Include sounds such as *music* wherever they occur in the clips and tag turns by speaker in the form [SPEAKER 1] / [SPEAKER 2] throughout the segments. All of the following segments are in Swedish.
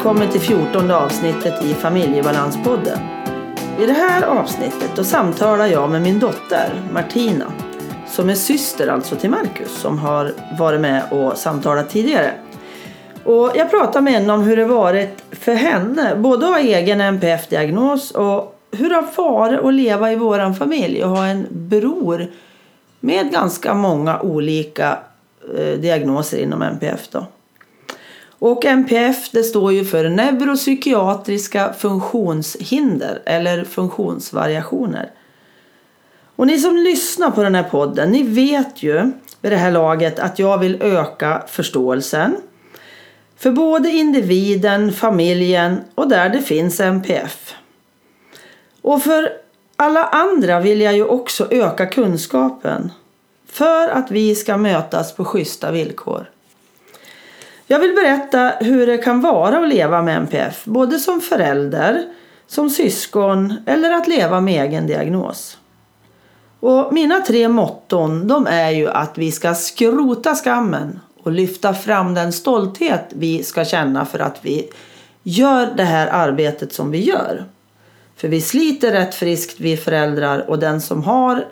[SPEAKER 1] Välkommen till 14 avsnittet i Familjebalanspodden. I det här avsnittet då samtalar jag med min dotter Martina som är syster alltså till Marcus som har varit med och samtalat tidigare. Och jag pratar med henne om hur det varit för henne både att ha egen NPF-diagnos och hur det har varit att leva i vår familj och ha en bror med ganska många olika eh, diagnoser inom NPF. Då. Och NPF det står ju för neuropsykiatriska funktionshinder eller funktionsvariationer. Och ni som lyssnar på den här podden, ni vet ju vid det här laget att jag vill öka förståelsen för både individen, familjen och där det finns NPF. Och för alla andra vill jag ju också öka kunskapen för att vi ska mötas på schyssta villkor. Jag vill berätta hur det kan vara att leva med NPF, både som förälder, som syskon eller att leva med egen diagnos. Och mina tre motton de är ju att vi ska skrota skammen och lyfta fram den stolthet vi ska känna för att vi gör det här arbetet som vi gör. För vi sliter rätt friskt vi föräldrar och den som har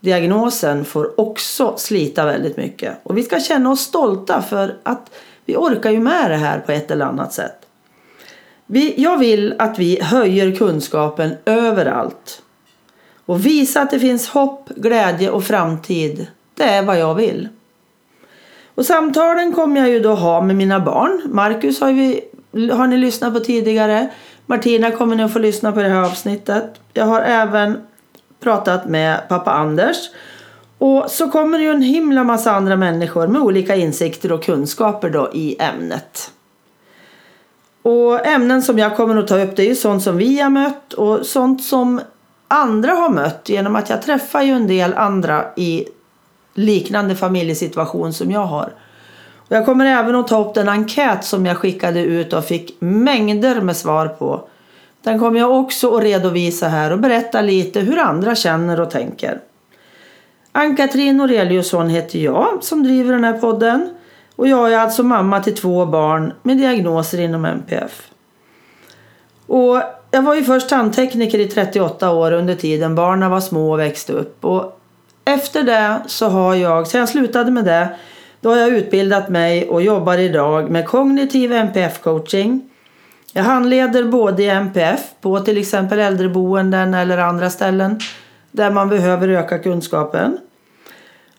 [SPEAKER 1] diagnosen får också slita väldigt mycket. Och vi ska känna oss stolta för att vi orkar ju med det här på ett eller annat sätt. Vi, jag vill att vi höjer kunskapen överallt. Och visa att det finns hopp, glädje och framtid. Det är vad jag vill. Och samtalen kommer jag ju då ha med mina barn. Marcus har, vi, har ni lyssnat på tidigare. Martina kommer ni att få lyssna på det här avsnittet. Jag har även pratat med pappa Anders. Och så kommer det ju en himla massa andra människor med olika insikter och kunskaper då i ämnet. Och ämnen som jag kommer att ta upp det är ju sånt som vi har mött och sånt som andra har mött genom att jag träffar ju en del andra i liknande familjesituation som jag har. Och jag kommer även att ta upp den enkät som jag skickade ut och fick mängder med svar på. Den kommer jag också att redovisa här och berätta lite hur andra känner och tänker. Ann-Katrin Noreliusson heter jag som driver den här podden. Och jag är alltså mamma till två barn med diagnoser inom MPF. Och jag var ju först tandtekniker i 38 år under tiden barnen var små och växte upp. Och efter det så har jag, sen jag slutade med det, då har jag utbildat mig och jobbar idag med kognitiv NPF-coaching. Jag handleder både i NPF på till exempel äldreboenden eller andra ställen där man behöver öka kunskapen.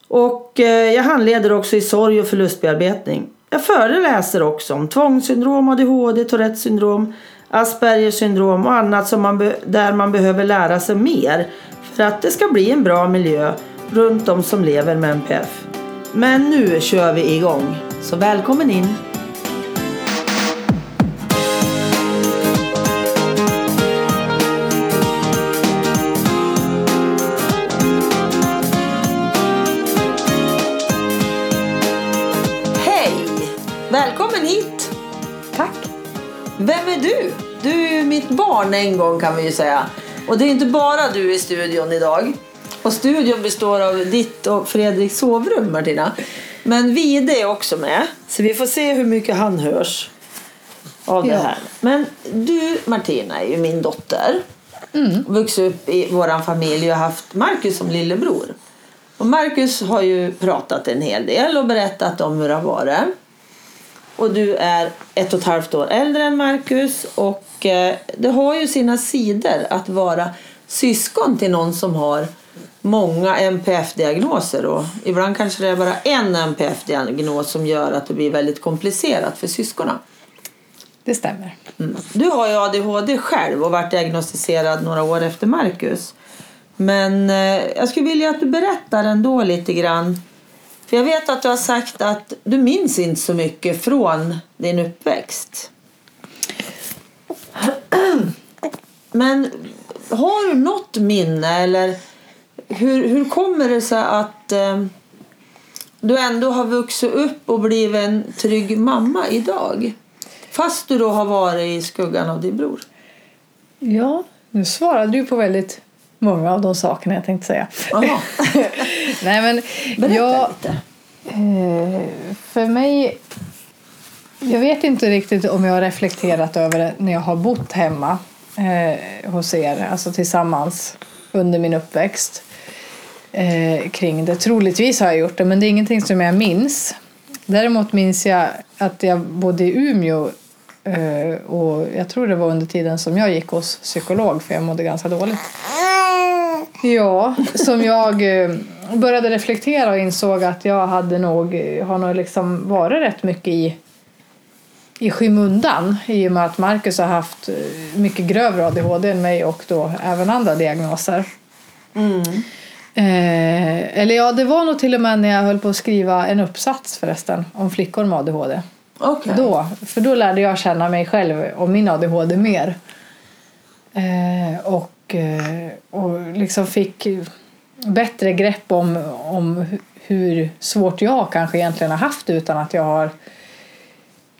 [SPEAKER 1] Och eh, jag handleder också i sorg och förlustbearbetning. Jag föreläser också om tvångssyndrom, ADHD, Tourettes syndrom, Aspergers syndrom och annat som man där man behöver lära sig mer för att det ska bli en bra miljö runt de som lever med NPF. Men nu kör vi igång, så välkommen in! Mitt barn en gång kan vi ju säga. Och det är inte bara du i studion idag. Och studion består av ditt och Fredriks sovrum Martina. Men Vide är också med. Så vi får se hur mycket han hörs av det
[SPEAKER 2] Ja.
[SPEAKER 1] här. Men du Martina är ju min dotter.
[SPEAKER 2] Mm.
[SPEAKER 1] Vuxit upp i våran familj och haft Marcus som lillebror. Och Marcus har ju pratat en hel del och berättat om hur det har varit. Och du är ett och ett halvt år äldre än Marcus och eh, det har ju sina sidor att vara syskon till någon som har många NPF-diagnoser och ibland kanske det är bara en NPF-diagnos som gör att det blir väldigt komplicerat för syskonen.
[SPEAKER 2] Det stämmer.
[SPEAKER 1] Mm. Du har ju ADHD själv och varit diagnostiserad några år efter Marcus. Men eh, jag skulle vilja att du berättar ändå lite grann. För jag vet att du har sagt att du minns inte så mycket från din uppväxt. Men har du något minne eller hur, hur kommer det sig att eh, du ändå har vuxit upp och blivit en trygg mamma idag? Fast du då har varit i skuggan av din bror.
[SPEAKER 2] Ja, nu svarade du på väldigt många av de sakerna jag tänkte säga. *laughs* Nej, men
[SPEAKER 1] Berätta
[SPEAKER 2] jag,
[SPEAKER 1] lite.
[SPEAKER 2] eh, för mig Jag vet inte riktigt om jag har reflekterat över det när jag har bott hemma eh, hos er, alltså tillsammans under min uppväxt eh, kring det. Troligtvis har jag gjort det, men det är ingenting som jag minns. Däremot minns jag att jag bodde i Umeå eh, och jag tror det var under tiden som jag gick hos psykolog för jag mådde ganska dåligt. Ja, som jag eh, började reflektera och insåg att jag hade nog, har nog liksom varit rätt mycket i, i skymundan i och med att Marcus har haft eh, mycket grövre ADHD än mig och då även andra diagnoser. Eh, eller ja, det var nog till och med när jag höll på att skriva en uppsats förresten om flickor med ADHD.
[SPEAKER 1] Okej.
[SPEAKER 2] Då, för då lärde jag känna mig själv och min ADHD mer. Eh, och, eh, och liksom fick bättre grepp om, om hu- hur svårt jag kanske egentligen har haft utan att jag har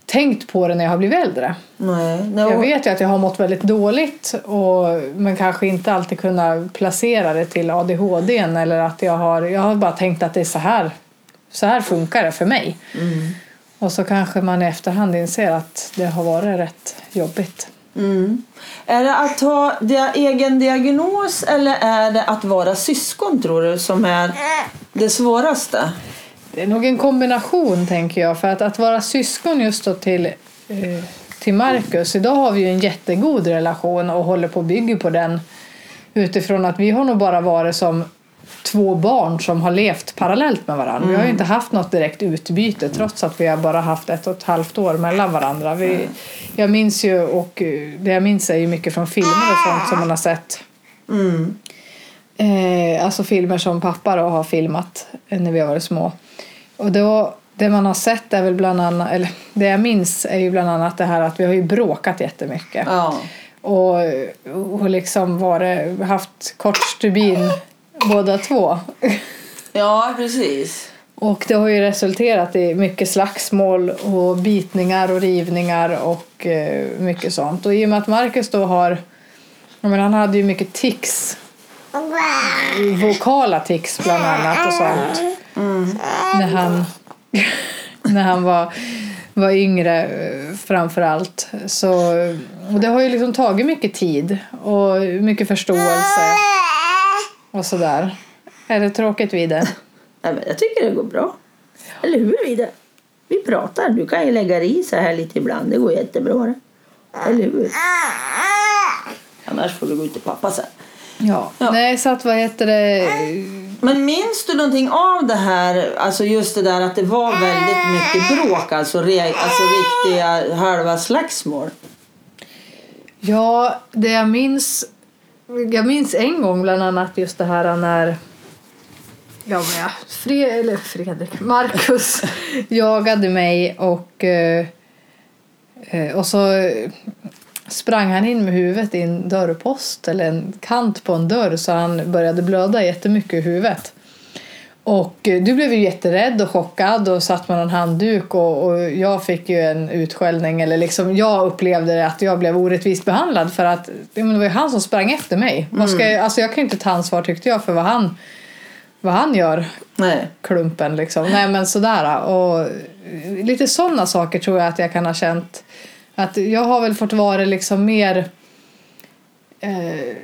[SPEAKER 2] tänkt på det när jag har blivit äldre.
[SPEAKER 1] Nej. Nej,
[SPEAKER 2] Jag
[SPEAKER 1] och-
[SPEAKER 2] vet ju att jag har mått väldigt dåligt och, men kanske inte alltid kunnat placera det till ADHD eller att jag har, jag har bara tänkt att det är så här, så här funkar det för mig. Och så kanske man i efterhand inser att det har varit rätt jobbigt.
[SPEAKER 1] Mm. Är det att ha dia- egen diagnos eller är det att vara syskon tror du som är det svåraste?
[SPEAKER 2] Det är nog en kombination tänker jag. För att, att vara syskon just då till, eh, till Marcus. Idag har vi ju en jättegod relation och håller på att bygga på den. Utifrån att vi har nog bara varit som två barn som har levt parallellt med varandra. Vi har ju inte haft något direkt utbyte trots att vi har bara haft ett och ett halvt år mellan varandra. Vi, jag minns ju, och eh, det jag minns är ju mycket från filmer och sånt som man har sett.
[SPEAKER 1] Mm.
[SPEAKER 2] Eh, alltså filmer som pappa då har filmat eh, när vi har varit små. Och då, det man har sett är väl bland annat, eller det jag minns är ju bland annat det här att vi har ju bråkat jättemycket.
[SPEAKER 1] Ja.
[SPEAKER 2] Och, och liksom varit, haft kort stubin båda två.
[SPEAKER 1] ja, precis.
[SPEAKER 2] Och det har ju resulterat i mycket slagsmål och bitningar och rivningar och eh, mycket sånt. Och i och med att Marcus då har, menar, han hade ju mycket tics vokala tics bland annat och sånt. När han, *laughs* när han var, var yngre eh, framför allt. Så, och det har ju liksom tagit mycket tid och mycket förståelse och sådär. Är det tråkigt vid det? *laughs*
[SPEAKER 1] Nej, men jag tycker det går bra. Eller hur Vida? Vi pratar. Du kan ju lägga dig i så här lite ibland. Det går jättebra. Eller hur? Annars får du gå ut till pappa sen.
[SPEAKER 2] Ja.
[SPEAKER 1] Ja.
[SPEAKER 2] Nej, så att vad heter det?
[SPEAKER 1] Men minns du någonting av det här? Alltså just det där att det var väldigt mycket bråk. Alltså, re, alltså riktiga halva slagsmål.
[SPEAKER 2] Ja, det jag minns... Jag minns en gång bland annat just det här när ja, men ja, Fre, eller Fredrik, Marcus *laughs* jagade mig och, eh, eh, och så sprang han in med huvudet i en dörrpost eller en kant på en dörr så han började blöda jättemycket i huvudet. Och eh, du blev ju jätterädd och chockad och satt med en handduk och, och jag fick ju en utskällning eller liksom jag upplevde att jag blev orättvist behandlad för att det var ju han som sprang efter mig. Vad ska jag, alltså jag kan ju inte ta ansvar tyckte jag för vad han, vad han gör
[SPEAKER 1] Nej.
[SPEAKER 2] klumpen liksom. Nej men sådär. Och lite sådana saker tror jag att jag kan ha känt. Att jag har väl fått vara liksom mer eh,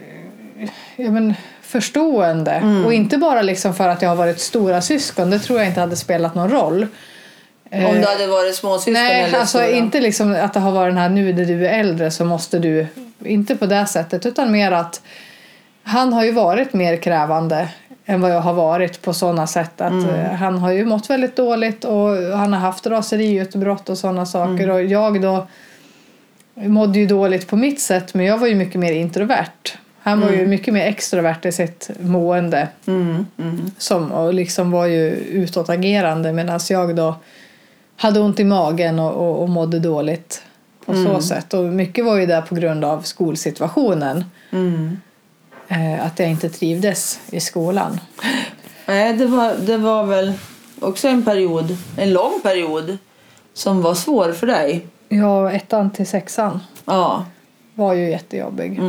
[SPEAKER 2] ja, men förstående. Och inte bara liksom för att jag har varit stora syskon. Det tror jag inte hade spelat någon roll.
[SPEAKER 1] Om du hade varit småsyskon
[SPEAKER 2] Nej,
[SPEAKER 1] eller
[SPEAKER 2] alltså
[SPEAKER 1] stora.
[SPEAKER 2] inte liksom att det har varit den här nu när du är äldre så måste du. Inte på det sättet utan mer att han har ju varit mer krävande än vad jag har varit på sådana sätt att eh, han har ju mått väldigt dåligt och han har haft raseriutbrott och sådana saker och jag då mådde ju dåligt på mitt sätt men jag var ju mycket mer introvert. Han var ju mycket mer extrovert i sitt mående
[SPEAKER 1] Mm, mm.
[SPEAKER 2] som, och liksom var ju utåtagerande medan jag då hade ont i magen och, och, och mådde dåligt på så sätt. Och mycket var ju där på grund av skolsituationen.
[SPEAKER 1] Mm.
[SPEAKER 2] Eh, att jag inte trivdes i skolan.
[SPEAKER 1] Nej, det var, det var väl också en period, en lång period, som var svår för dig.
[SPEAKER 2] Ja, ettan till sexan
[SPEAKER 1] Ja.
[SPEAKER 2] var ju jättejobbig.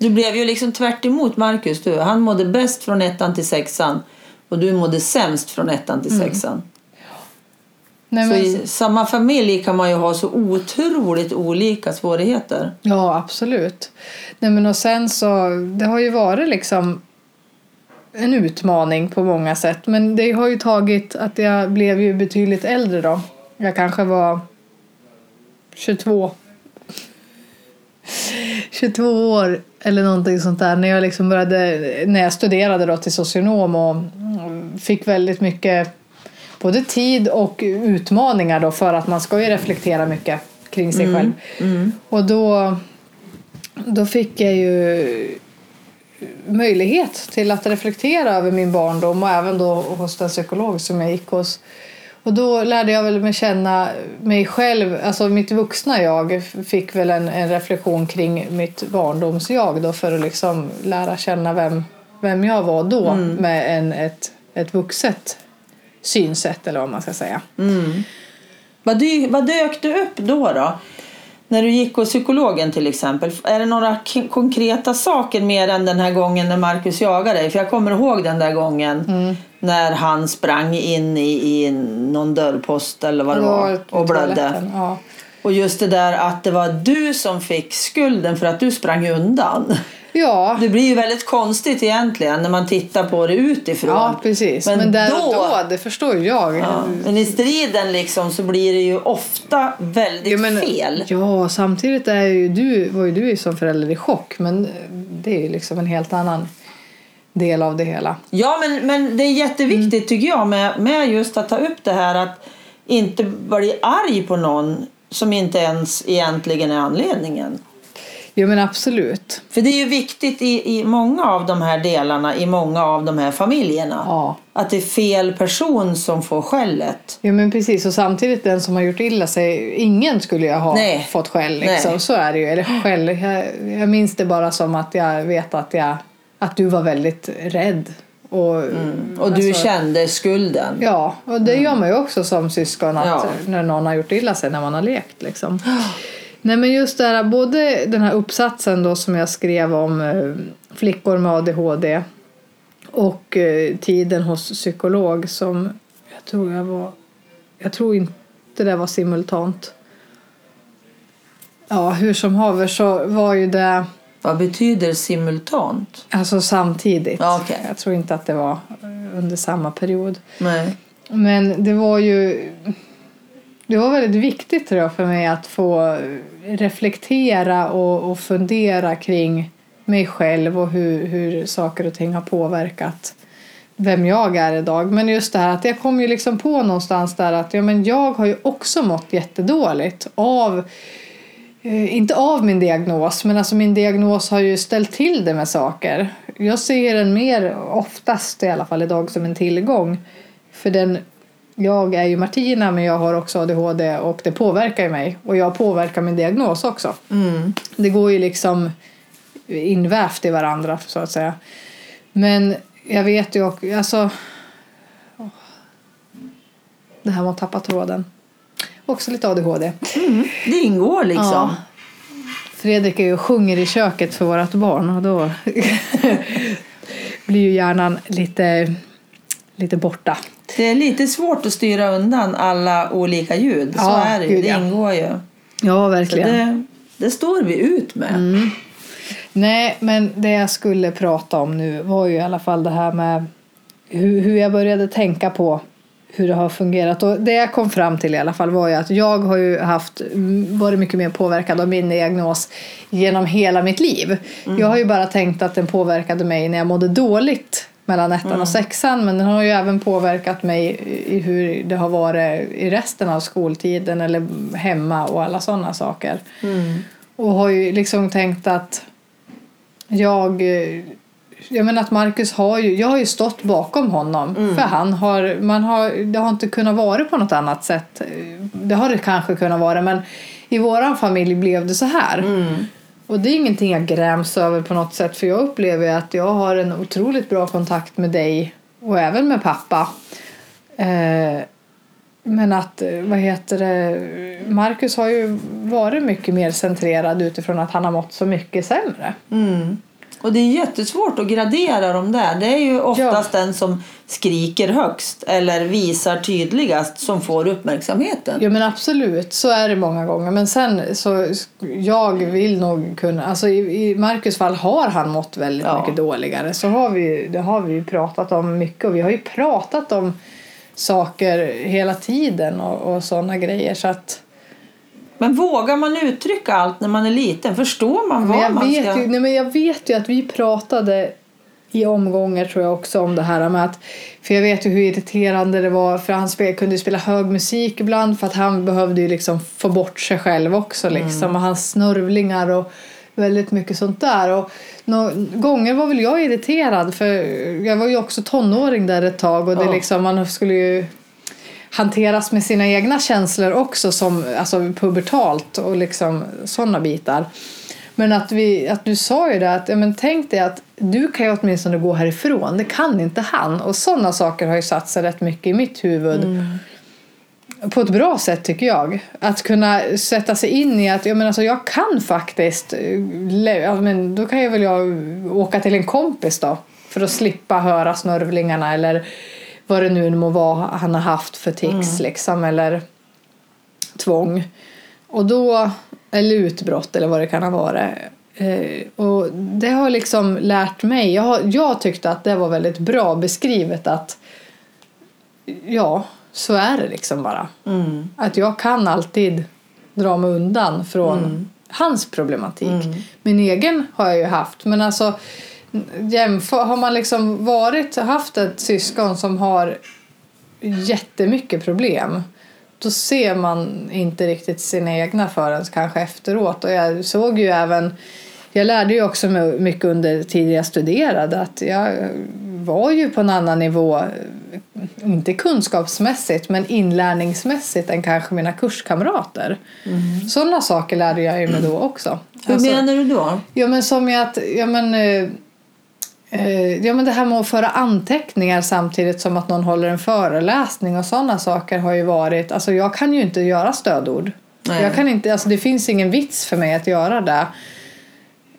[SPEAKER 1] Mm. Du blev ju liksom tvärt emot Marcus. Du. Han mådde bäst från ettan till sexan och du mådde sämst från ettan till sexan.
[SPEAKER 2] Nej,
[SPEAKER 1] så
[SPEAKER 2] men-
[SPEAKER 1] i samma familj kan man ju ha så otroligt olika svårigheter.
[SPEAKER 2] Ja, absolut. Nej, men och sen så, det har ju varit liksom en utmaning på många sätt. Men det har ju tagit att jag blev ju betydligt äldre då. Jag kanske var 22. 22 år eller någonting sånt där. När jag liksom började, när jag studerade då till socionom och mm, fick väldigt mycket både tid och utmaningar då för att man ska ju reflektera mycket kring sig själv. Och då, då fick jag ju möjlighet till att reflektera över min barndom och även då hos den psykolog som jag gick hos. Och då lärde jag väl mig känna mig själv, alltså mitt vuxna jag fick väl en, en reflektion kring mitt barndomsjag då för att liksom lära känna vem, vem jag var då med en, ett, ett vuxet synsätt eller vad man ska säga.
[SPEAKER 1] Vad, dy, vad dök det upp då, då? När du gick hos psykologen till exempel. Är det några konkreta saker mer än den här gången när Marcus jagade dig? För jag kommer ihåg den där gången
[SPEAKER 2] Mm.
[SPEAKER 1] När han sprang in i, i någon dörrpost eller vad det var och blödde.
[SPEAKER 2] Ja.
[SPEAKER 1] Och just det där att det var du som fick skulden för att du sprang undan.
[SPEAKER 2] ja,
[SPEAKER 1] Det blir ju väldigt konstigt egentligen när man tittar på det utifrån.
[SPEAKER 2] ja, precis. Men,
[SPEAKER 1] Men
[SPEAKER 2] där
[SPEAKER 1] då-
[SPEAKER 2] och då, det förstår jag.
[SPEAKER 1] Ja, men i striden liksom så blir det ju ofta väldigt
[SPEAKER 2] Ja, men,
[SPEAKER 1] fel.
[SPEAKER 2] Ja, samtidigt är ju du, var ju du som förälder i chock. Men det är ju liksom en helt annan del av det hela.
[SPEAKER 1] Ja, men, men det är jätteviktigt
[SPEAKER 2] Mm.
[SPEAKER 1] tycker jag med, med just att ta upp det här att inte bli arg på någon som inte ens egentligen är anledningen.
[SPEAKER 2] Jo, men absolut.
[SPEAKER 1] För det är ju viktigt i, i många av de här delarna, i många av de här familjerna.
[SPEAKER 2] Ja.
[SPEAKER 1] Att det är fel person som får skället.
[SPEAKER 2] Jo, men precis. Och samtidigt den som har gjort illa sig, ingen skulle jag ha
[SPEAKER 1] Nej.
[SPEAKER 2] fått skäll. Liksom.
[SPEAKER 1] Nej.
[SPEAKER 2] Så är det ju. Eller skäll. Jag, jag minns det bara som att jag vet att, jag, att du var väldigt rädd. Och,
[SPEAKER 1] Och du
[SPEAKER 2] alltså-
[SPEAKER 1] kände skulden.
[SPEAKER 2] Ja, och det gör man ju också som syskon att
[SPEAKER 1] Ja.
[SPEAKER 2] när någon har gjort illa sig när man har lekt. Liksom. Nej men just det här, både den här uppsatsen då som jag skrev om eh, flickor med ADHD och eh, tiden hos psykolog som jag tror jag var, jag tror inte det var simultant. Ja, hur som haver så var ju det
[SPEAKER 1] Vad betyder simultant?
[SPEAKER 2] alltså samtidigt.
[SPEAKER 1] Okej.
[SPEAKER 2] Jag tror inte att det var under samma period.
[SPEAKER 1] Nej.
[SPEAKER 2] Men det var ju det var väldigt viktigt tror jag för mig att få reflektera och, och fundera kring mig själv och hur, hur saker och ting har påverkat vem jag är idag. Men just det här att jag kom ju liksom på någonstans där att ja, men jag har ju också mått jättedåligt av inte av min diagnos, men alltså min diagnos har ju ställt till det med saker. Jag ser den mer, oftast i alla fall idag, som en tillgång. För den, jag är ju Martina, men jag har också ADHD och det påverkar ju mig. Och jag påverkar min diagnos också.
[SPEAKER 1] Mm.
[SPEAKER 2] Det går ju liksom invävt i varandra, så att säga. Men jag vet ju också, alltså... Det här med att tappa tråden. Också lite ADHD.
[SPEAKER 1] Det ingår liksom.
[SPEAKER 2] Ja. Fredrik är ju och sjunger i köket för vårt barn och då *laughs* blir ju hjärnan lite, lite borta.
[SPEAKER 1] Det är lite svårt att styra undan alla olika ljud. Så
[SPEAKER 2] Ja,
[SPEAKER 1] är det ju. Det ingår ju.
[SPEAKER 2] Ja,
[SPEAKER 1] Så
[SPEAKER 2] verkligen.
[SPEAKER 1] det, det står vi ut med.
[SPEAKER 2] Mm. Nej, men det jag skulle prata om nu var ju i alla fall det här med hur, hur jag började tänka på hur det har fungerat. Och det jag kom fram till i alla fall var ju att jag har ju haft, varit mycket mer påverkad av min diagnos genom hela mitt liv. Jag har ju bara tänkt att den påverkade mig när jag mådde dåligt mellan ettan och sexan men den har ju även påverkat mig i hur det har varit i resten av skoltiden eller hemma och alla sådana saker. Och har ju liksom tänkt att jag jag menar att Marcus har ju, jag har ju stått bakom honom. För han har, man har, det har inte kunnat vara på något annat sätt. Det har det kanske kunnat vara men i våran familj blev det så här. Och det är ingenting jag gräms över på något sätt för jag upplever att jag har en otroligt bra kontakt med dig och även med pappa. Eh, men att, eh, vad heter det, Marcus har ju varit mycket mer centrerad utifrån att han har mått så mycket sämre.
[SPEAKER 1] Mm. Och det är jättesvårt att gradera dem där. Det är ju oftast den som skriker högst eller visar tydligast som får uppmärksamheten.
[SPEAKER 2] Ja men absolut, så är det många gånger. Men sen så jag vill nog kunna, alltså i, i Marcus fall har han mått väldigt
[SPEAKER 1] Ja.
[SPEAKER 2] mycket dåligare. Så har vi, det har vi ju pratat om mycket och vi har ju pratat om saker hela tiden och, och sådana grejer. Så att,
[SPEAKER 1] Men vågar man uttrycka allt när man är liten? Förstår man
[SPEAKER 2] men
[SPEAKER 1] vad
[SPEAKER 2] jag,
[SPEAKER 1] man
[SPEAKER 2] vet
[SPEAKER 1] ska...
[SPEAKER 2] ju, nej, men jag vet ju att vi pratade i omgångar tror jag också om det här med att för jag vet ju hur irriterande det var för han spel, kunde ju spela hög musik ibland för att han behövde ju liksom få bort sig själv också liksom och hans snörvlingar och väldigt mycket sånt där och nå, gånger var väl jag irriterad för jag var ju också tonåring där ett tag och det
[SPEAKER 1] Ja.
[SPEAKER 2] liksom man skulle ju hanteras med sina egna känslor också som alltså pubertalt och liksom sådana bitar. Men att, vi, att du sa ju det att ja, men tänk dig att du kan ju åtminstone gå härifrån, det kan inte han. Och sådana saker har ju satt sig rätt mycket i mitt huvud. På ett bra sätt tycker jag. Att kunna sätta sig in i att ja, men alltså, jag kan faktiskt, ja, men då kan jag väl jag åka till en kompis då. För att slippa höra snörvlingarna eller vad det nu må vara han har haft för tics liksom. Eller tvång. Och då, eller utbrott eller vad det kan ha varit. Eh, och det har liksom lärt mig, jag, har, jag tyckte att det var väldigt bra beskrivet att ja, så är det liksom bara.
[SPEAKER 1] Mm.
[SPEAKER 2] Att jag kan alltid dra mig undan från hans problematik. Min egen har jag ju haft, men alltså jämför, har man liksom varit, haft ett syskon som har jättemycket problem då ser man inte riktigt sina egna förrän kanske efteråt. Och jag såg ju även, jag lärde ju också mycket under tiden jag studerade att jag var ju på en annan nivå, inte kunskapsmässigt men inlärningsmässigt än kanske mina kurskamrater. Sådana saker lärde jag mig då också.
[SPEAKER 1] Hur
[SPEAKER 2] Alltså-
[SPEAKER 1] menar du då?
[SPEAKER 2] Ja men som att, ja men, eh, ja men det här med att föra anteckningar samtidigt som att någon håller en föreläsning och sådana saker har ju varit, alltså jag kan ju inte göra stödord.
[SPEAKER 1] Nej.
[SPEAKER 2] Jag kan inte, alltså det finns ingen vits för mig att göra det.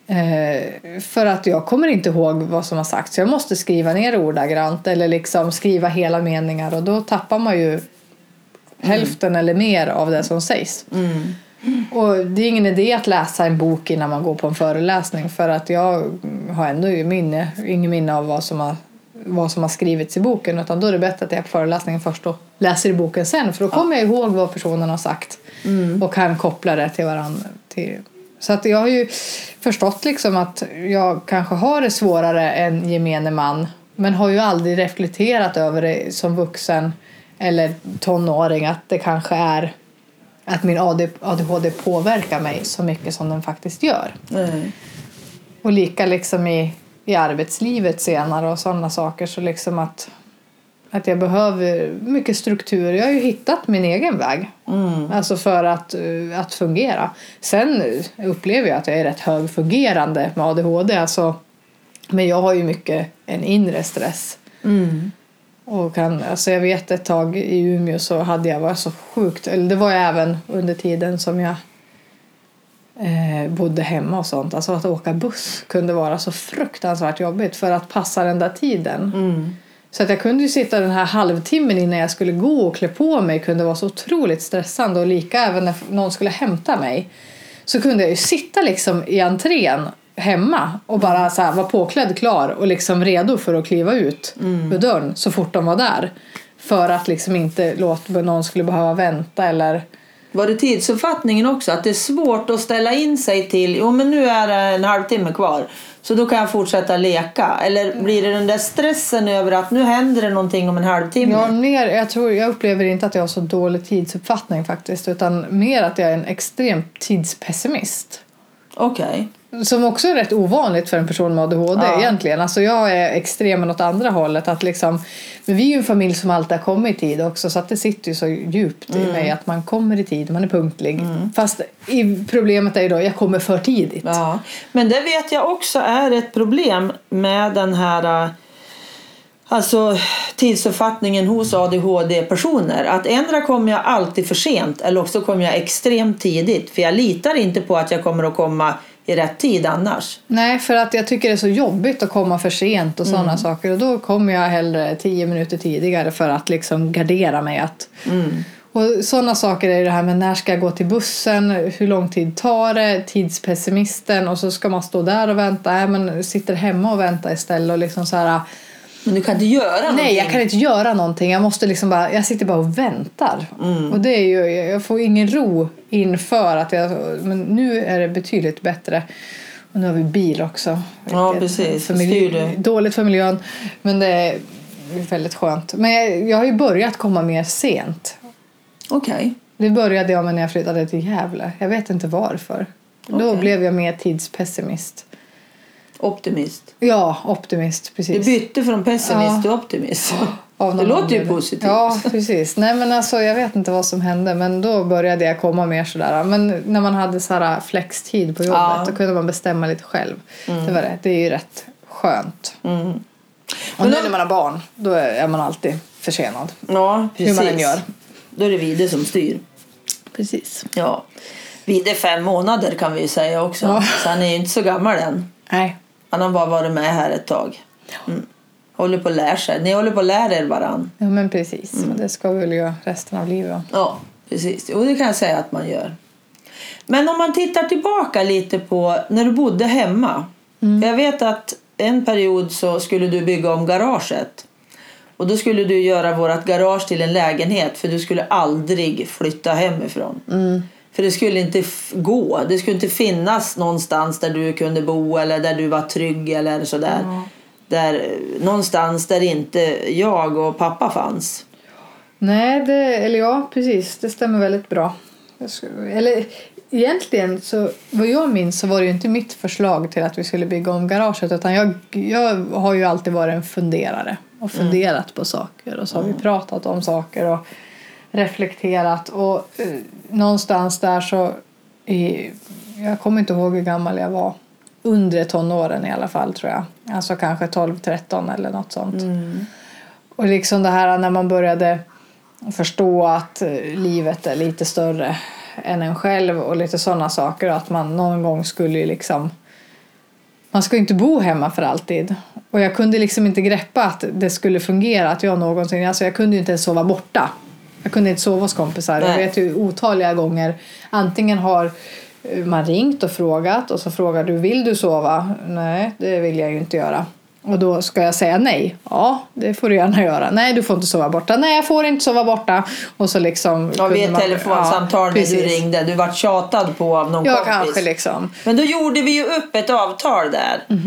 [SPEAKER 2] Eh, för att jag kommer inte ihåg vad som har sagts. Jag måste skriva ner ordagrant eller liksom skriva hela meningar och då tappar man ju hälften eller mer av det som sägs.
[SPEAKER 1] Mm.
[SPEAKER 2] Och det är ingen idé att läsa en bok innan man går på en föreläsning för att jag har ändå minne, ingen minne av vad som har vad som har skrivits i boken utan då är det bättre att jag är på föreläsningen först och läser i boken sen för då kommer jag ihåg vad personen har sagt och kan koppla det till varandra. Till. Så att jag har ju förstått liksom att jag kanske har det svårare än gemene man men har ju aldrig reflekterat över det som vuxen eller tonåring att det kanske är att min AD ADHD påverkar mig så mycket som den faktiskt gör.
[SPEAKER 1] Nej.
[SPEAKER 2] Och lika liksom i, i arbetslivet senare och sådana saker så liksom att, att jag behöver mycket struktur. Jag har ju hittat min egen väg.
[SPEAKER 1] Mm.
[SPEAKER 2] Alltså för att, att fungera. Sen upplever jag att jag är rätt högfungerande med ADHD. Alltså, men jag har ju mycket en inre stress.
[SPEAKER 1] Mm.
[SPEAKER 2] Och kan, alltså jag vet ett tag i Umeå så hade jag var så sjukt, eller det var jag även under tiden som jag eh, bodde hemma och sånt. Alltså att åka buss kunde vara så fruktansvärt jobbigt för att passa den där tiden.
[SPEAKER 1] Mm.
[SPEAKER 2] Så att jag kunde ju sitta den här halvtimmen innan jag skulle gå och klä på mig kunde vara så otroligt stressande och lika även när någon skulle hämta mig. Så kunde jag ju sitta liksom i entrén hemma och bara så här vara påklädd klar och liksom redo för att kliva ut ur dörren så fort de var där. För att liksom inte låta någon skulle behöva vänta eller
[SPEAKER 1] Var det tidsuppfattningen också? Att det är svårt att ställa in sig till, jo men nu är det en halvtimme kvar. Så då kan jag fortsätta leka. Eller blir det den där stressen över att nu händer det någonting om en halvtimme?
[SPEAKER 2] Jag, mer, jag, tror, jag upplever inte att jag har så dålig tidsuppfattning faktiskt utan mer att jag är en extrem tidspessimist.
[SPEAKER 1] Okej.
[SPEAKER 2] Som också är rätt ovanligt för en person med ADHD
[SPEAKER 1] Ja.
[SPEAKER 2] egentligen. Alltså jag är extrem åt andra hållet. Att liksom, men vi är ju en familj som alltid har kommit i tid också så att det sitter ju så djupt i mig att man kommer i tid, man är punktlig. Fast i, problemet är ju då jag kommer för tidigt.
[SPEAKER 1] Ja. Men det vet jag också är ett problem med den här äh, Alltså tidsuppfattningen hos ADHD-personer. Att ändra kommer jag alltid för sent eller också kommer jag extremt tidigt. För jag litar inte på att jag kommer att komma i rätt tid annars.
[SPEAKER 2] Nej, för att jag tycker det är så jobbigt att komma för sent och sådana saker. Och då kommer jag hellre tio minuter tidigare för att liksom gardera mig. Att... Och sådana saker är det här med när ska jag gå till bussen, hur lång tid tar det, tidspessimisten och så ska man stå där och vänta. Nej, men sitter hemma och vänta istället och liksom så här.
[SPEAKER 1] Men du kan inte göra någonting.
[SPEAKER 2] Nej, jag kan inte göra någonting. Jag måste liksom bara, jag sitter bara och väntar.
[SPEAKER 1] Mm.
[SPEAKER 2] Och det är ju, jag får ingen ro inför att jag, men nu är det betydligt bättre. Och nu har vi bil också.
[SPEAKER 1] Ja, precis.
[SPEAKER 2] För
[SPEAKER 1] Styr
[SPEAKER 2] miljö,
[SPEAKER 1] du.
[SPEAKER 2] dåligt för miljön, men det är väldigt skönt. Men jag, jag har ju börjat komma mer sent.
[SPEAKER 1] Okej.
[SPEAKER 2] Det började jag med när jag flyttade till Gävle. Jag vet inte varför. Då
[SPEAKER 1] Okej.
[SPEAKER 2] blev jag mer tidspessimist.
[SPEAKER 1] Optimist.
[SPEAKER 2] Ja, optimist.
[SPEAKER 1] Du
[SPEAKER 2] Precis.
[SPEAKER 1] bytte från pessimist
[SPEAKER 2] Ja.
[SPEAKER 1] till optimist.
[SPEAKER 2] Av
[SPEAKER 1] Det låter ju positivt.
[SPEAKER 2] Ja, precis. Nej, men alltså, jag vet inte vad som hände, men då började jag komma mer sådär. Men när man hade så här flextid på jobbet,
[SPEAKER 1] Ja. Mm.
[SPEAKER 2] då kunde man bestämma lite själv. Det, var det. det är ju rätt skönt. Och
[SPEAKER 1] Men
[SPEAKER 2] nu
[SPEAKER 1] då-
[SPEAKER 2] när man har barn, då är man alltid försenad.
[SPEAKER 1] Ja, precis.
[SPEAKER 2] Hur man än gör.
[SPEAKER 1] Då är det Vide som styr.
[SPEAKER 2] Precis.
[SPEAKER 1] Ja. Vide är fem månader kan vi ju säga också.
[SPEAKER 2] Ja.
[SPEAKER 1] Så han är ju inte så gammal än.
[SPEAKER 2] Nej.
[SPEAKER 1] Han har bara varit med här ett tag. Mm. Håller på att lära sig. Ni håller på att lära er varann.
[SPEAKER 2] Ja, men precis.
[SPEAKER 1] Mm.
[SPEAKER 2] Det ska vi väl göra resten av livet.
[SPEAKER 1] Ja, precis. Och det kan jag säga att man gör. Men om man tittar tillbaka lite på när du bodde hemma. För Jag vet att en period så skulle du bygga om garaget. Och då skulle du göra vårt garage till en lägenhet för du skulle aldrig flytta hemifrån. För det skulle inte gå. Det skulle inte finnas någonstans där du kunde bo eller där du var trygg eller sådär. Där, någonstans där inte jag och pappa fanns.
[SPEAKER 2] Nej, det, eller ja, precis. Det stämmer väldigt bra. Skulle- Eller egentligen, så, vad jag minns så var det inte mitt förslag till att vi skulle bygga om garaget. Utan jag, jag har ju alltid varit en funderare och funderat på saker. Och så har vi pratat om saker och reflekterat. Och eh, någonstans där så, i, jag kommer inte ihåg hur gammal jag var. Undre tonåren i alla fall tror jag. Alltså kanske 12-13 eller något sånt. Och liksom det här när man började förstå att eh, livet är lite större än en själv och lite sådana saker. Att man någon gång skulle liksom... Man ska inte bo hemma för alltid. Och jag kunde liksom inte greppa att det skulle fungera. Att jag någonsin... Alltså jag kunde ju inte ens sova borta. Jag kunde inte sova hos kompisar. Jag vet ju otaliga gånger. Antingen har eh, man ringt och frågat och så frågar du vill du sova? Nej, det vill jag ju inte göra. Och då ska jag säga nej. Ja, det får du gärna göra. Nej, du får inte sova borta. Nej, jag får inte sova borta. Och så liksom...
[SPEAKER 1] Ja, vid ett
[SPEAKER 2] man-
[SPEAKER 1] telefonsamtal
[SPEAKER 2] Ja,
[SPEAKER 1] när du ringde. Du vart tjatad på av någon
[SPEAKER 2] Ja,
[SPEAKER 1] kompis.
[SPEAKER 2] kanske liksom.
[SPEAKER 1] Men då gjorde vi ju upp ett avtal där.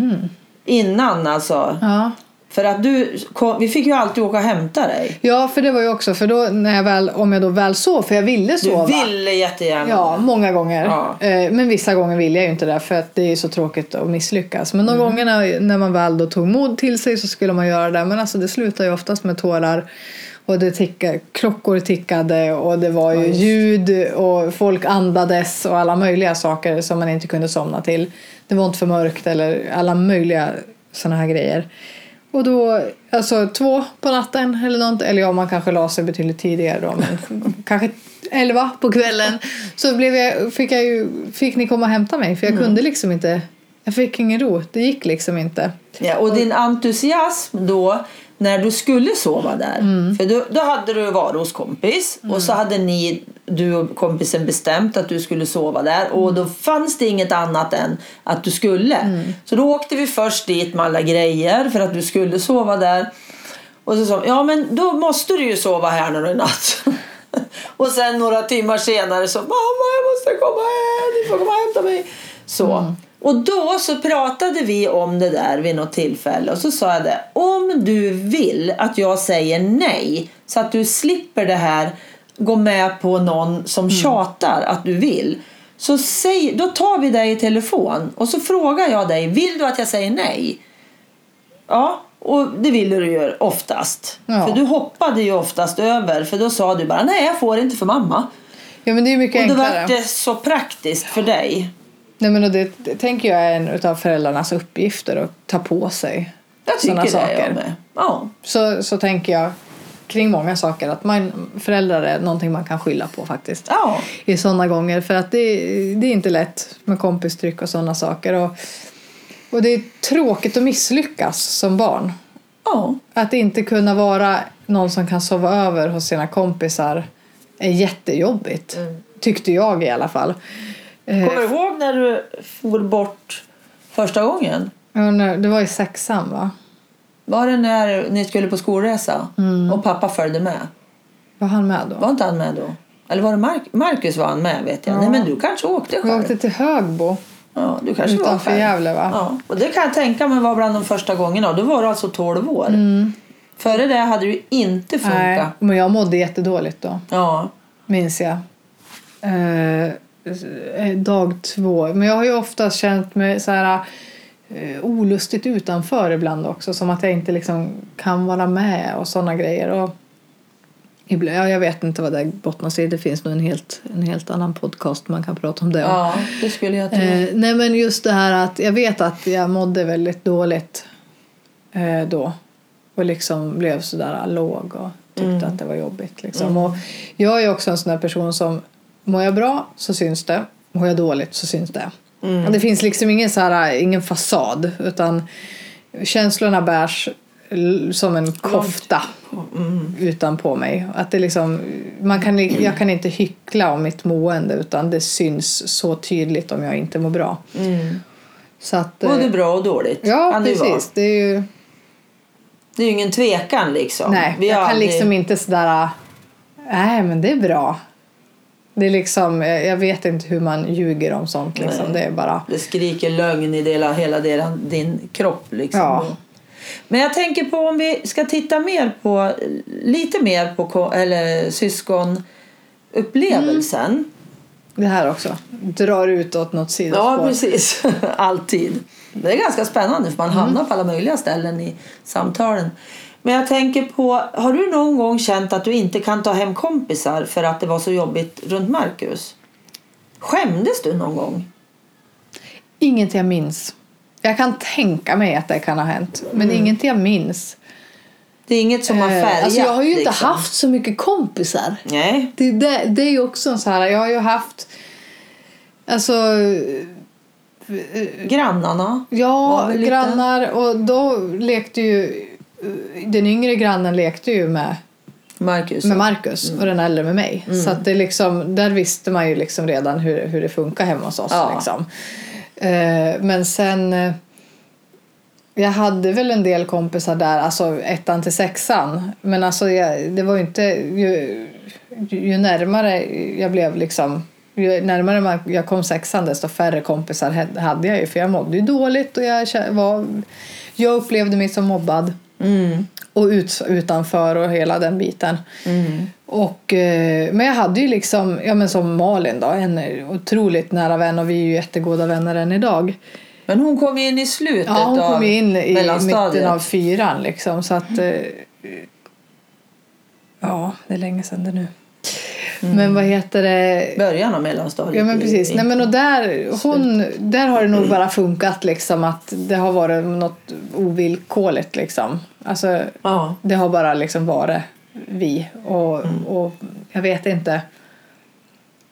[SPEAKER 1] Innan alltså.
[SPEAKER 2] Ja.
[SPEAKER 1] För att du, kom, vi fick ju alltid åka och hämta dig.
[SPEAKER 2] ja, för det var ju också, för då när jag väl, om jag då väl sov, för jag ville
[SPEAKER 1] Du
[SPEAKER 2] sova.
[SPEAKER 1] ville jättegärna.
[SPEAKER 2] Ja, många gånger.
[SPEAKER 1] Ja.
[SPEAKER 2] Eh, Men vissa gånger ville jag ju inte det för att det är så tråkigt att misslyckas. Men de
[SPEAKER 1] Mm.
[SPEAKER 2] gångerna när man väl då tog mod till sig så skulle man göra det. Men alltså det slutar ju oftast med tårar. Och det tickade, klockor tickade och det var ju ljud och folk andades och alla möjliga saker som man inte kunde somna till. Det var inte för mörkt eller alla möjliga såna här grejer. Och då, alltså två på natten eller något, eller ja, man kanske la sig betydligt tidigare då, men *laughs* kanske elva på kvällen. Så blev jag, fick, jag ju, fick ni komma och hämta mig, för jag kunde liksom inte, jag fick ingen ro, det gick liksom inte.
[SPEAKER 1] Ja, och din entusiasm då när du skulle sova där.
[SPEAKER 2] Mm.
[SPEAKER 1] För då, då hade du varit hos kompis och så hade ni, du och kompisen bestämt att du skulle sova där och
[SPEAKER 2] Mm.
[SPEAKER 1] då fanns det inget annat än att du skulle. Så då åkte vi först dit med alla grejer för att du skulle sova där. Och så sa ja men då måste du ju sova här nu i natt. *laughs* och sen några timmar senare så, mamma jag måste komma hem, ni får komma och hämta mig. Så. Och då så pratade vi om det där vid något tillfälle och så sa jag det, om du vill att jag säger nej så att du slipper det här gå med på någon som tjatar att du vill. Så säg, då tar vi dig i telefon och så frågar jag dig, vill du att jag säger nej? Ja, och det ville du ju oftast.
[SPEAKER 2] Ja.
[SPEAKER 1] För du hoppade ju oftast över för då sa du bara nej jag får inte för mamma.
[SPEAKER 2] Ja men det är mycket
[SPEAKER 1] Och då
[SPEAKER 2] enklare.
[SPEAKER 1] var det så praktiskt för dig.
[SPEAKER 2] Nej, men och det, det tänker jag är en av föräldrarnas uppgifter att ta på sig
[SPEAKER 1] Jag tycker det
[SPEAKER 2] saker.
[SPEAKER 1] jag med. Ja.
[SPEAKER 2] Så, så tänker jag kring många saker. Att man, föräldrar är någonting man kan skylla på faktiskt.
[SPEAKER 1] Ja.
[SPEAKER 2] I sådana gånger. För att det, det är inte lätt med kompistryck och sådana saker. Och, och det är tråkigt att misslyckas som barn.
[SPEAKER 1] Ja.
[SPEAKER 2] Att inte kunna vara någon som kan sova över hos sina kompisar är jättejobbigt. Tyckte jag i alla fall. Eh,
[SPEAKER 1] Kommer du ihåg när du for bort första gången?
[SPEAKER 2] ja, det var i sexan va?
[SPEAKER 1] Var det när ni skulle på skolresa och pappa följde med?
[SPEAKER 2] Var han med då?
[SPEAKER 1] Var inte han med då? Eller var det Mark- Marcus var han med vet jag.
[SPEAKER 2] Ja.
[SPEAKER 1] Nej men du kanske åkte själv.
[SPEAKER 2] åkte till Högbo
[SPEAKER 1] Ja, du kanske var
[SPEAKER 2] utanför
[SPEAKER 1] själv.
[SPEAKER 2] Gävle va?
[SPEAKER 1] Ja, och det kan jag tänka mig var bland de första gångerna. Då var du alltså 12 år. Före det hade du inte funkat.
[SPEAKER 2] Mm. Nej, men jag mådde jättedåligt då.
[SPEAKER 1] Ja.
[SPEAKER 2] minns jag. Eh, eh, dag två. Men jag har ju ofta känt mig så här eh, olustigt utanför ibland också. Som att jag inte liksom kan vara med och sådana grejer. Och ibland, ja, jag vet inte vad det bottnar i. Det finns nog en helt, en helt annan podcast man kan prata om det.
[SPEAKER 1] ja, det skulle jag tro.
[SPEAKER 2] Eh, nej men just det här att jag vet att jag mådde väldigt dåligt eh, då. Och liksom blev sådär låg och tyckte att det var jobbigt. Liksom. Och jag är också en sån person som mår jag bra så syns det. Mår jag dåligt så syns det. Och det finns liksom ingen, så här, ingen fasad utan känslorna bärs som en kofta utan på mig. Att det liksom, man kan, jag kan inte hyckla om mitt mående utan det syns så tydligt om jag inte mår bra.
[SPEAKER 1] Mm.
[SPEAKER 2] Så att, eh,
[SPEAKER 1] Både bra och dåligt.
[SPEAKER 2] Ja, precis. Det är ju,
[SPEAKER 1] Det är ju ingen tvekan liksom.
[SPEAKER 2] nej,
[SPEAKER 1] Vi
[SPEAKER 2] jag kan
[SPEAKER 1] aldrig-
[SPEAKER 2] liksom inte sådär... Nej, men det är bra. Det är liksom, jag jag vet inte hur man ljuger om sånt. Liksom. Det är bara...
[SPEAKER 1] Det skriker lögn i hela, hela deran- din kropp. Liksom.
[SPEAKER 2] Ja.
[SPEAKER 1] Men jag tänker på om vi ska titta mer på, lite mer på eller syskonupplevelsen.
[SPEAKER 2] Det här också. Drar ut åt något sidospår.
[SPEAKER 1] Ja, precis. *laughs* Alltid. Det är ganska spännande för man
[SPEAKER 2] Mm.
[SPEAKER 1] hamnar på alla möjliga ställen i samtalen. Men jag tänker på, har du någon gång känt att du inte kan ta hem kompisar för att det var så jobbigt runt Marcus? Skämdes du någon gång?
[SPEAKER 2] Inget jag minns. Jag kan tänka mig att det kan ha hänt. Men inget jag minns.
[SPEAKER 1] Det är inget som har
[SPEAKER 2] Eh,
[SPEAKER 1] färgat?
[SPEAKER 2] alltså jag har ju inte
[SPEAKER 1] liksom.
[SPEAKER 2] haft så mycket kompisar.
[SPEAKER 1] Nej.
[SPEAKER 2] Det, det, det är ju också en så här, jag har ju haft, alltså,
[SPEAKER 1] Grannarna? Var
[SPEAKER 2] ja,
[SPEAKER 1] väl lite-
[SPEAKER 2] grannar och då lekte ju, den yngre grannen lekte ju med,
[SPEAKER 1] Marcus?
[SPEAKER 2] med Marcus och den äldre med mig. Så att det liksom, där visste man ju liksom redan hur, hur det funkar hemma hos oss.
[SPEAKER 1] Ja.
[SPEAKER 2] Liksom. Eh, men sen, eh, jag hade väl en del kompisar där, alltså ettan till sexan. Men alltså jag, det var ju inte, ju, ju närmare jag blev liksom, ju närmare man, jag kom sexan desto färre kompisar hade jag ju. För jag mådde ju dåligt och jag, var, jag upplevde mig som mobbad.
[SPEAKER 1] Mm.
[SPEAKER 2] Och ut, utanför och hela den biten.
[SPEAKER 1] Mm.
[SPEAKER 2] Och, eh, men jag hade ju liksom, ja men som Malin då, en otroligt nära vän och vi är ju jättegoda vänner än idag.
[SPEAKER 1] Men hon kom in i slutet
[SPEAKER 2] Ja, hon
[SPEAKER 1] av
[SPEAKER 2] kom in i
[SPEAKER 1] mellanstadiet.
[SPEAKER 2] mitten av fyran liksom så att eh, Ja, det är länge sedan det nu. Men vad heter det?
[SPEAKER 1] Början av mellanstadiet.
[SPEAKER 2] Ja men precis. Nej, men och där, hon, där har det nog bara funkat liksom att det har varit något ovillkorligt liksom. Alltså
[SPEAKER 1] Ja.
[SPEAKER 2] det har bara liksom varit vi. Och, och jag vet inte.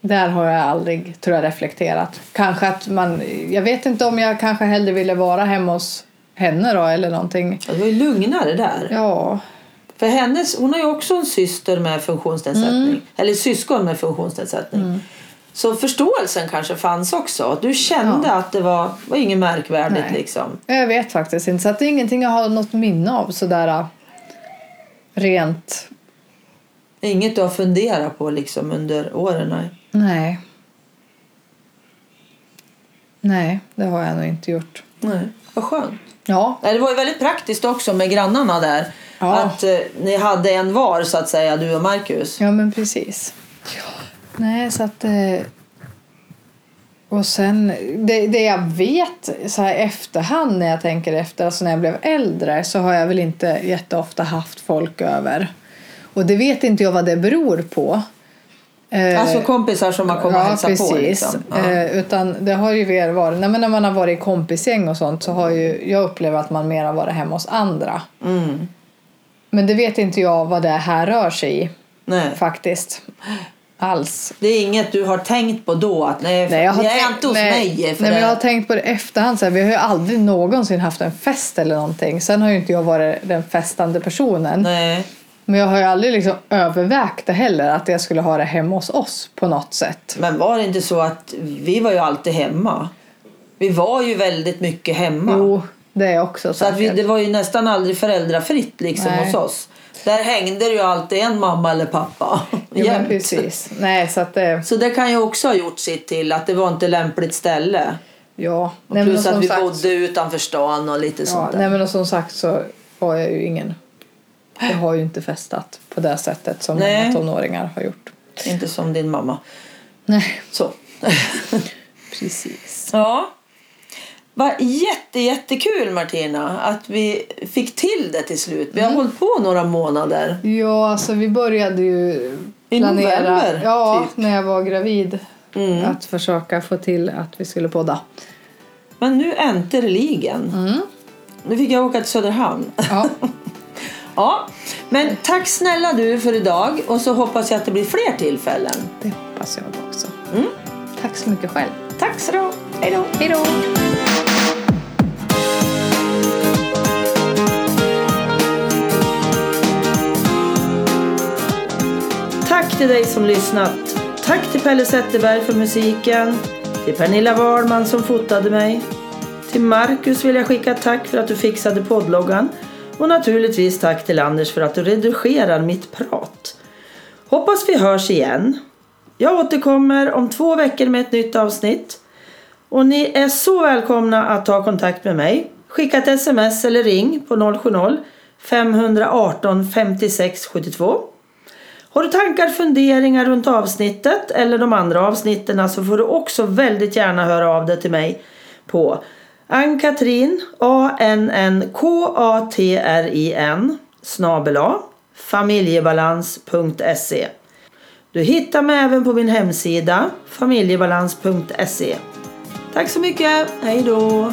[SPEAKER 2] Där har jag aldrig, tror jag, reflekterat. Kanske att man, jag vet inte om jag kanske hellre ville vara hemma hos henne då eller någonting.
[SPEAKER 1] Det var ju lugnare där.
[SPEAKER 2] Ja,
[SPEAKER 1] För hennes, hon har ju också en syster med funktionsnedsättning.
[SPEAKER 2] Mm.
[SPEAKER 1] Eller syskon med funktionsnedsättning. Så förståelsen kanske fanns också. Du kände att det var, var inget märkvärdigt
[SPEAKER 2] Nej.
[SPEAKER 1] liksom.
[SPEAKER 2] jag vet faktiskt inte. Så att det är ingenting jag har något minne av sådär äh, rent.
[SPEAKER 1] Inget du har funderat på liksom under åren. nej.
[SPEAKER 2] Nej. Nej, det har jag nog inte gjort.
[SPEAKER 1] Nej. Vad skönt.
[SPEAKER 2] Ja,
[SPEAKER 1] Det var ju väldigt praktiskt också med grannarna där.
[SPEAKER 2] Ja.
[SPEAKER 1] Att eh, ni hade en var så att säga, du och Marcus.
[SPEAKER 2] Ja, men precis. Nej, så att... Eh, och sen, det, det jag vet så här efterhand när jag tänker efter, alltså när jag blev äldre så har jag väl inte jätteofta haft folk över. Och det vet inte jag vad det beror på. Eh,
[SPEAKER 1] Alltså kompisar som kommit och
[SPEAKER 2] ja,
[SPEAKER 1] hälsat
[SPEAKER 2] precis.
[SPEAKER 1] på. Liksom. Ja.
[SPEAKER 2] Eh, utan det har ju mer varit, nej, men när man har varit i kompisgäng och sånt så har ju jag upplevt att man mer har varit hemma hos andra.
[SPEAKER 1] Mm.
[SPEAKER 2] Men det vet inte jag vad det här rör sig i
[SPEAKER 1] Nej.
[SPEAKER 2] faktiskt. Alls.
[SPEAKER 1] Det är inget du har tänkt på då? Att nej,
[SPEAKER 2] Nej, jag har,
[SPEAKER 1] jag är
[SPEAKER 2] tänkt-
[SPEAKER 1] inte hos
[SPEAKER 2] nej,
[SPEAKER 1] mig. För
[SPEAKER 2] nej, men jag har tänkt på det efterhand. Så här, vi har ju aldrig någonsin haft en fest eller någonting. Sen har ju inte jag varit den festande personen.
[SPEAKER 1] Nej.
[SPEAKER 2] Men jag har ju aldrig liksom övervägt det heller. Att jag skulle ha det hemma hos oss på något sätt.
[SPEAKER 1] Men var det inte så att vi var ju alltid hemma? Vi var ju väldigt mycket hemma.
[SPEAKER 2] Jo, det är också
[SPEAKER 1] så att vi, det var ju nästan aldrig föräldrafritt liksom
[SPEAKER 2] Nej.
[SPEAKER 1] hos oss. Där hängde det ju alltid en mamma eller pappa. *laughs*
[SPEAKER 2] Jo, men precis. Nej, så att det...
[SPEAKER 1] Så det kan ju också ha gjort sitt till att det var inte lämpligt ställe.
[SPEAKER 2] Ja.
[SPEAKER 1] Och
[SPEAKER 2] Nej,
[SPEAKER 1] plus
[SPEAKER 2] som
[SPEAKER 1] att vi
[SPEAKER 2] sagt-
[SPEAKER 1] bodde utanför stan och lite
[SPEAKER 2] Ja,
[SPEAKER 1] sånt där.
[SPEAKER 2] nej, men och som sagt så har jag ju ingen... Jag har ju inte festat på det sättet som
[SPEAKER 1] Nej.
[SPEAKER 2] många tonåringar har gjort.
[SPEAKER 1] Inte som din mamma.
[SPEAKER 2] Nej,
[SPEAKER 1] Så. *laughs*
[SPEAKER 2] precis.
[SPEAKER 1] ja. Vad jätte, jättekul Martina att vi fick till det till slut. Vi har
[SPEAKER 2] Mm.
[SPEAKER 1] hållit på några månader.
[SPEAKER 2] Ja, alltså vi började ju
[SPEAKER 1] I
[SPEAKER 2] planera.
[SPEAKER 1] november,
[SPEAKER 2] ja,
[SPEAKER 1] typ.
[SPEAKER 2] när jag var gravid.
[SPEAKER 1] Mm.
[SPEAKER 2] Att försöka få till att vi skulle podda.
[SPEAKER 1] Men nu äntligen.
[SPEAKER 2] Mm.
[SPEAKER 1] Nu fick jag åka till Söderhamn.
[SPEAKER 2] Ja, *laughs*
[SPEAKER 1] Ja, men tack snälla du för idag och så hoppas jag att det blir fler tillfällen.
[SPEAKER 2] det hoppas jag också.
[SPEAKER 1] Mm.
[SPEAKER 2] Tack så mycket själv.
[SPEAKER 1] Tack så du Hej då! Tack till dig som lyssnat. Tack till Pelle Zetterberg för musiken. Till Pernilla Wahlman som fotade mig. Till Marcus vill jag skicka tack för att du fixade poddloggan. Och naturligtvis tack till Anders för att du redigerar mitt prat. Hoppas vi hörs igen. Jag återkommer om två veckor med ett nytt avsnitt. Och ni är så välkomna att ta kontakt med mig. Skicka ett sms eller ring på 070-518 56 72. Har du tankar, funderingar runt avsnittet eller de andra avsnitten så får du också väldigt gärna höra av dig till mig på Ann-Katrin, A-N-N-K-A-T-R-I-N snabel familjebalans.se Du hittar mig även på min hemsida familjebalans.se Tack så mycket, hej då!